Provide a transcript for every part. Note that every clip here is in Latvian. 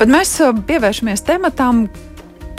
Bet mēs pievēršamies tematam,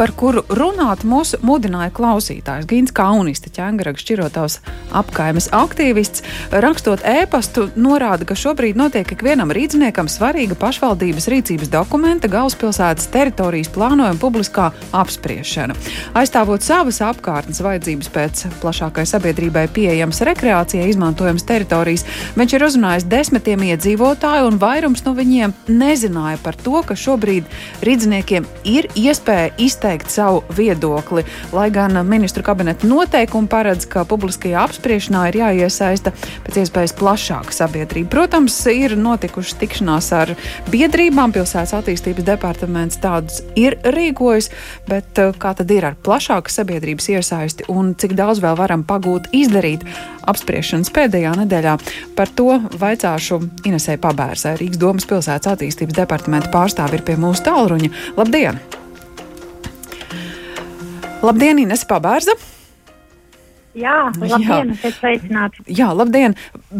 par kuru runāt mūsu mudināja klausītājs. Gins Kaunista, ķēngaraga šķirotavas apkaimes aktīvists, rakstot ēpastu, norāda, ka šobrīd notiek ikvienam rīdzniekam svarīga pašvaldības rīcības dokumenta galvaspilsētas teritorijas plānojuma publiskā apspriešana. Aizstāvot savas apkārtnes vajadzības pēc plašākai sabiedrībai pieejamas rekreācijai izmantojams teritorijas, viņš ir uzrunājis desmitiem iedzīvotāju, un vairums no viņiem nezināja par to, ka šobrīd rīdzniekiem ir iespēja izteikt izteikt savu viedokli. Lai gan ministru kabineta noteikumi paredz, ka publiskajā apspriešanā ir jāiesaista pēc iespējas plašāka sabiedrība. Protams, ir notikušas tikšanās ar biedrībām, pilsētas attīstības departaments tādus ir rīkojis, bet eh, kā tad ir ar plašāku sabiedrības iesaisti un cik daudz vēl varam pagūt izdarīt apspriešanas pēdējā nedēļā? Par to vaicāšu Inesē Pabērsai, Rīgas domas pilsētas attīstības departamenta pārstāvi ir pie mūsu tālruņa. Labdien! Labdien, Ines Pabērza! Jā, labdien, sveicināti. Jā, labdien.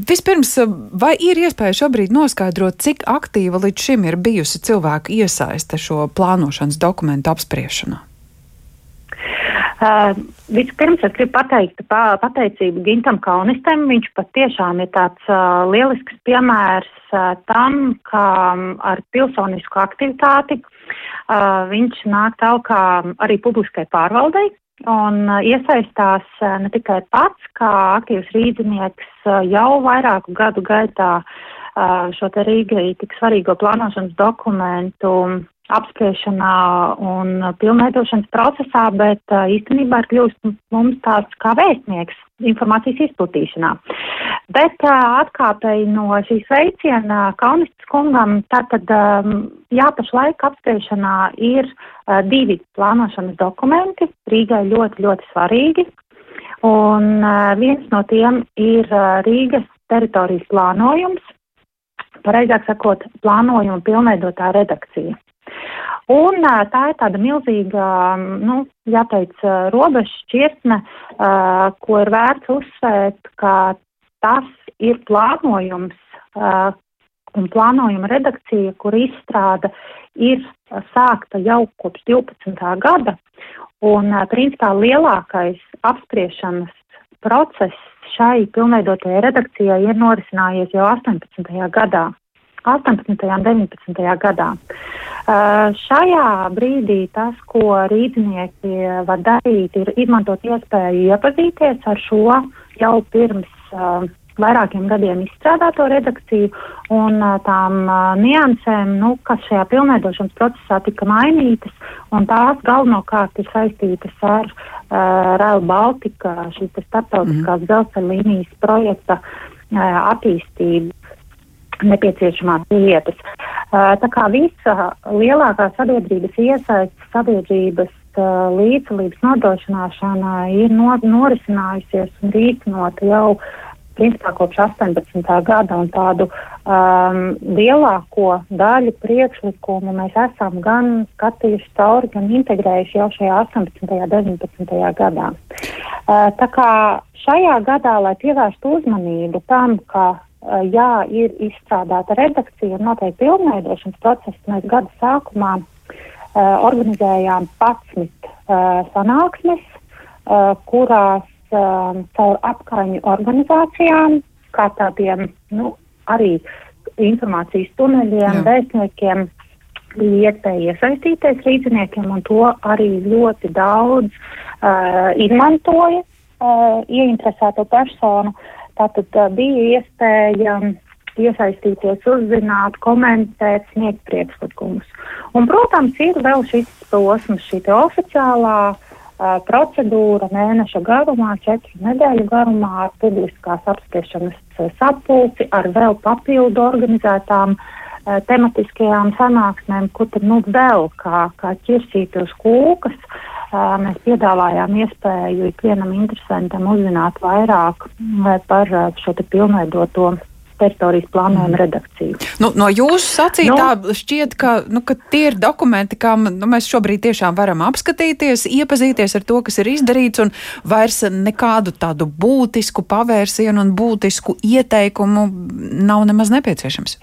Vispirms, vai ir iespēja šobrīd noskaidrot, cik aktīva līdz šim ir bijusi cilvēku iesaiste šo plānošanas dokumentu apspriešanā? Uh, vispirms es gribu pateikt pa, pateicību Gintam Kaunistam. Viņš patiešām ir tāds uh, lielisks piemērs uh, tam, ka um, ar pilsonisku aktivitāti Uh, viņš nāk tālāk arī publiskai pārvaldei un uh, iesaistās uh, ne tikai pats kā aktīvs rīznieks jau vairāku gadu gaitā šo te Rīgai tik svarīgo plānošanas dokumentu apspriešanā un pilnveidošanas procesā, bet īstenībā ir kļūst mums tāds kā vēstnieks informācijas izplatīšanā. Bet atkāpēji no šīs veiciena Kaunistas kungam, tātad jā, pašlaik apspriešanā ir divi plānošanas dokumenti, Rīgai ļoti, ļoti svarīgi. Un viens no tiem ir Rīgas teritorijas plānojums, pareizāk sakot, plānojuma pilnveidotā redakcija. Un tā ir tāda milzīga, nu, jāteic, robeža šķirtne, ko ir vērts uzsvērt, ka tas ir plānojums un plānojuma redakcija, kur izstrāda ir sākta jau kopš 12. gada. Un, principā, lielākais apspriešanas process šai pilnveidotajai redakcijai ir norisinājies jau 18. gadā. 18. un 19. gadā. Uh, šajā brīdī tas, ko rīznieki var darīt, ir izmantot iespēju iepazīties ar šo jau pirms uh, vairākiem gadiem izstrādāto redakciju un uh, tām niansēm, nu, kas šajā pilnveidošanas procesā tika mainītas, un tās galvenokārt ir saistītas ar Rail Baltica, šīs starptautiskās mm dzelzceļa līnijas projekta attīstību nepieciešamās lietas. Tā kā visa lielākā sabiedrības iesaistas, sabiedrības līdzdalības nodrošināšana ir no, norisinājusies un īstenota jau principā kopš 18. gada un tādu um, lielāko daļu priekšlikumu mēs esam gan skatījuši cauri, gan integrējuši jau šajā 18. un 19. gadā. Uh, tā kā šajā gadā, lai pievērstu uzmanību tam, ka Eh, jā, ir izstrādāta redakcija un noteikti pilnveidošanas process. Mēs gada sākumā uh, organizējām 11 uh, sanāksmes, uh, kurās uh, caur apkaiņu organizācijām, kā tādiem nu, arī informācijas tuneļiem, vēstniekiem, bija iespēja iesaistīties līdziniekiem, un to arī ļoti daudz uh, izmantoja uh, ieinteresēto personu. Uh, Tātad bija iespēja iesaistīties, uzzināt, komentēt, sniegt priekšlikumus. Un, protams, ir vēl šis posms, šī oficiālā uh, procedūra mēneša garumā, četru nedēļu garumā ar publiskās apspriešanas sapulci, ar vēl papildu organizētām uh, tematiskajām sanāksmēm, kur tad nu vēl kā, kā ķirsīt uz kūkas. Uh, mēs piedāvājām iespēju ikvienam interesantam uzzināt vairāk par šo pilnveidoto teritorijas plānojuma redakciju. Nu, no jūsu sacītā nu, šķiet, ka, nu, ka tie ir dokumenti, kam nu, mēs šobrīd tiešām varam apskatīties, iepazīties ar to, kas ir izdarīts, un vairs nekādu tādu būtisku pavērsienu un būtisku ieteikumu nav nemaz nepieciešams.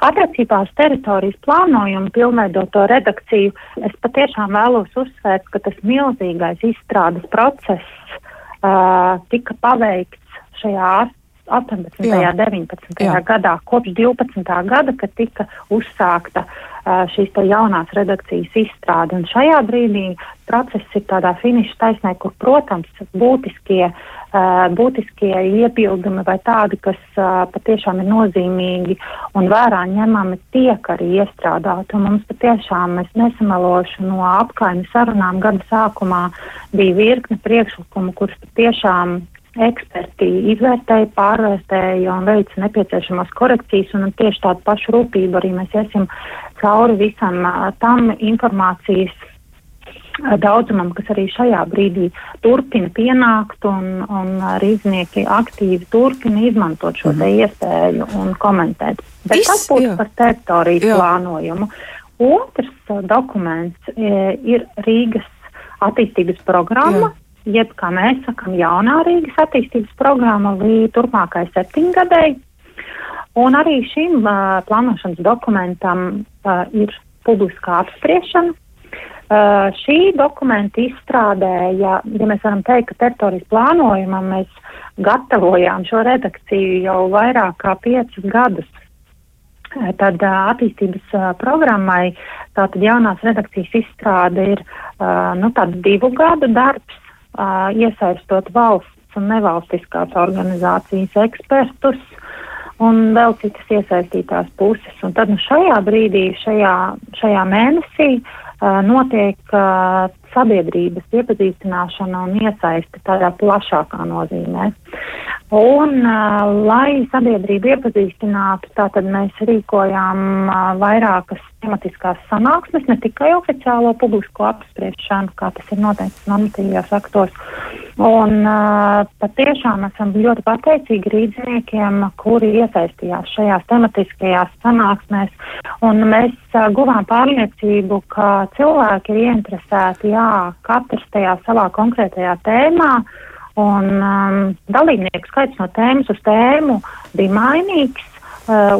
Attiecībā uz teritorijas plānojumu, pilnveidoto redakciju, es patiešām vēlos uzsvērt, ka tas milzīgais izstrādes process uh, tika paveikts šajā 18. un 19. Jā. gadā, kopš 12. gada, kad tika uzsākta uh, šīs jaunās redakcijas izstrāde. Un šajā brīdī process ir tādā finiša taisnē, kur, protams, būtiskie, uh, būtiskie iebildumi vai tādi, kas uh, patiešām ir nozīmīgi un vērā ņemami, tiek arī iestrādāti. Un mums patiešām, es nesamelošu no apkaimju sarunām gada sākumā, bija virkne priekšlikumu, kurus patiešām eksperti izvērtēja, pārvērtēja un veica nepieciešamās korekcijas, un tieši tādu pašu rūpību arī mēs iesim cauri visam tam informācijas daudzumam, kas arī šajā brīdī turpina pienākt, un, un rīznieki aktīvi turpina izmantot šo te mhm. iespēju un komentēt. Bet tas būtu par teritorijas jā. plānojumu. Otrs dokuments e, ir Rīgas attīstības programma. Jā jeb, kā mēs sakam, jaunā Rīgas attīstības programma līdz turpmākai septiņgadēji. Un arī šim uh, plānošanas dokumentam uh, ir publiskā apspriešana. Uh, šī dokumenta izstrādēja, ja mēs varam teikt, ka teritorijas plānojumam mēs gatavojām šo redakciju jau vairāk kā piecus gadus. Tad uh, attīstības uh, programmai tātad jaunās redakcijas izstrāde ir uh, nu, tāds divu gadu darbs, uh, iesaistot valsts un nevalstiskās organizācijas ekspertus un vēl citas iesaistītās puses. Un tad nu, šajā brīdī, šajā, šajā mēnesī uh, notiek uh, sabiedrības iepazīstināšana un iesaiste tādā plašākā nozīmē. Un, uh, lai sabiedrību iepazīstinātu, tātad mēs rīkojām uh, vairākas tematiskās sanāksmes, ne tikai oficiālo publisko apspriešanu, kā tas ir noteikts normatīvajos aktos. Un uh, patiešām esam ļoti pateicīgi rīdziniekiem, kuri iesaistījās šajās tematiskajās sanāksmēs. Un mēs uh, guvām pārliecību, ka cilvēki ir ieinteresēti, jā, katrs tajā savā konkrētajā tēmā. Un um, dalībnieku skaits no tēmas uz tēmu bija mainīgs,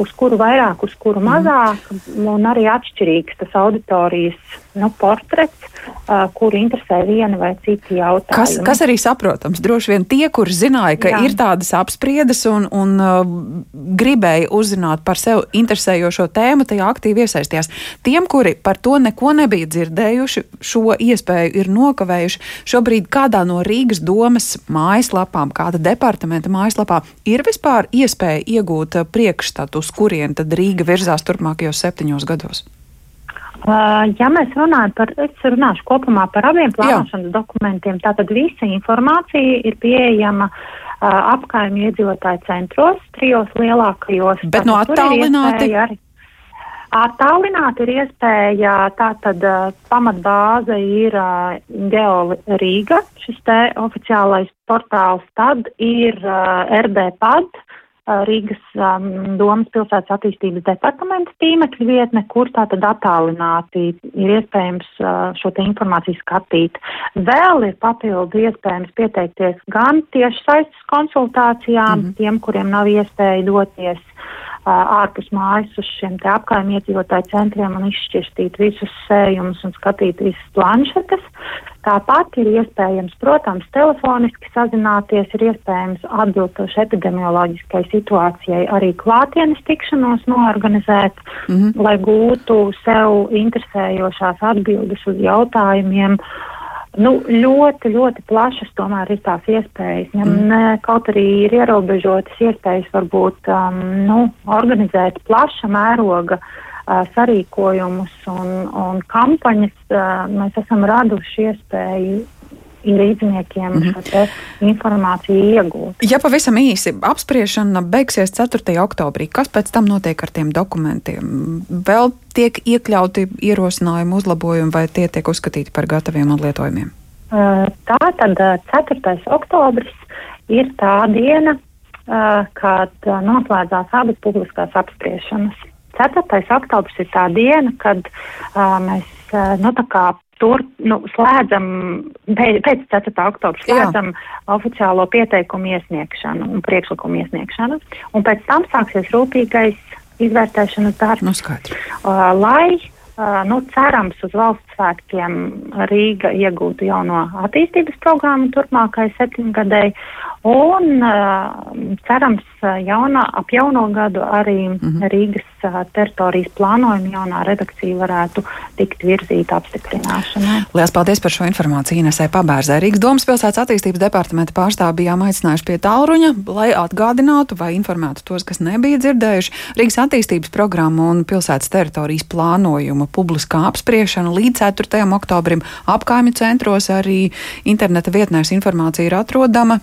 uz kuru vairāk, uz kuru mhm. mazāk, un arī atšķirīgs tas auditorijas nu, portrets, uh, kuru interesē viena vai cita jautājuma. Kas, kas arī saprotams, droši vien tie, kur zināja, ka Jā. ir tādas apspriedes un, un uh, gribēja uzzināt par sev interesējošo tēmu, tajā aktīvi iesaistījās. Tiem, kuri par to neko nebija dzirdējuši, šo iespēju ir nokavējuši, šobrīd kādā no Rīgas domas mājaslapām, kāda departamenta mājaslapā ir vispār iespēja iegūt uh, priekšstatu, uz kurien tad Rīga virzās turpmākajos septiņos gados? Uh, ja mēs runājam par, es runāšu kopumā par abiem plānošanas Jā. dokumentiem, tātad visa informācija ir pieejama uh, apkaimju iedzīvotāju centros, trijos lielākajos. Bet no attālināti? Arī, attālināti ir iespēja, tātad uh, pamatbāze ir uh, Geoli Rīga, šis te oficiālais portāls, tad ir uh, RDPAD, Rīgas um, domas pilsētas attīstības departamenta tīmekļa vietne, kur tātad attālināti ir iespējams uh, šo te informāciju skatīt. Vēl ir papildu iespējams pieteikties gan tieši saistas konsultācijām, mm -hmm. tiem, kuriem nav iespēja doties ārpus mājas uz šiem te apkaimju iedzīvotāju centriem un izšķirstīt visus sējumus un skatīt visas planšetes. Tāpat ir iespējams, protams, telefoniski sazināties, ir iespējams atbilstoši epidemioloģiskai situācijai arī klātienes tikšanos noorganizēt, mm -hmm. lai gūtu sev interesējošās atbildes uz jautājumiem. Nu, ļoti, ļoti plašas tomēr ir tās iespējas. Ja, mm. ne, kaut arī ir ierobežotas iespējas varbūt um, nu, organizēt plaša mēroga uh, sarīkojumus un, un kampaņas. Mēs esam raduši iespēju līdziniekiem mm -hmm. šo informāciju iegūt. Ja pavisam īsi apspriešana beigsies 4. oktobrī, kas pēc tam notiek ar tiem dokumentiem? Vēl tiek iekļauti ierosinājumi, uzlabojumi, vai tie tiek uzskatīti par gataviem un lietojumiem? Tā tad 4. oktobris ir tā diena, kad noslēdzās abas publiskās apspriešanas. 4. oktobris ir tā diena, kad mēs nu, tur nu, slēdzam, pēc 4. oktobra slēdzam Jā. oficiālo pieteikumu iesniegšanu un priekšlikumu iesniegšanu, un pēc tam sāksies rūpīgais izvērtēšanas darbs. Nu, uh, lai uh, nu, cerams uz valsts svētkiem Rīga iegūtu jauno attīstības programmu turpmākai septiņgadēji. Un uh, cerams, jaunā, ap jauno gadu arī mm -hmm. Rīgas uh, teritorijas plānojuma jaunā redakcija varētu tikt virzīta apstiprināšanai. Lielas paldies par šo informāciju Inesē Pabērzē. Rīgas domas pilsētas attīstības departamenta pārstāvji bijām aicinājuši pie tālruņa, lai atgādinātu vai informētu tos, kas nebija dzirdējuši Rīgas attīstības programmu un pilsētas teritorijas plānojuma publiskā apspriešana līdz 4. oktobrim apkaimju centros arī interneta vietnēs informācija ir atrodama.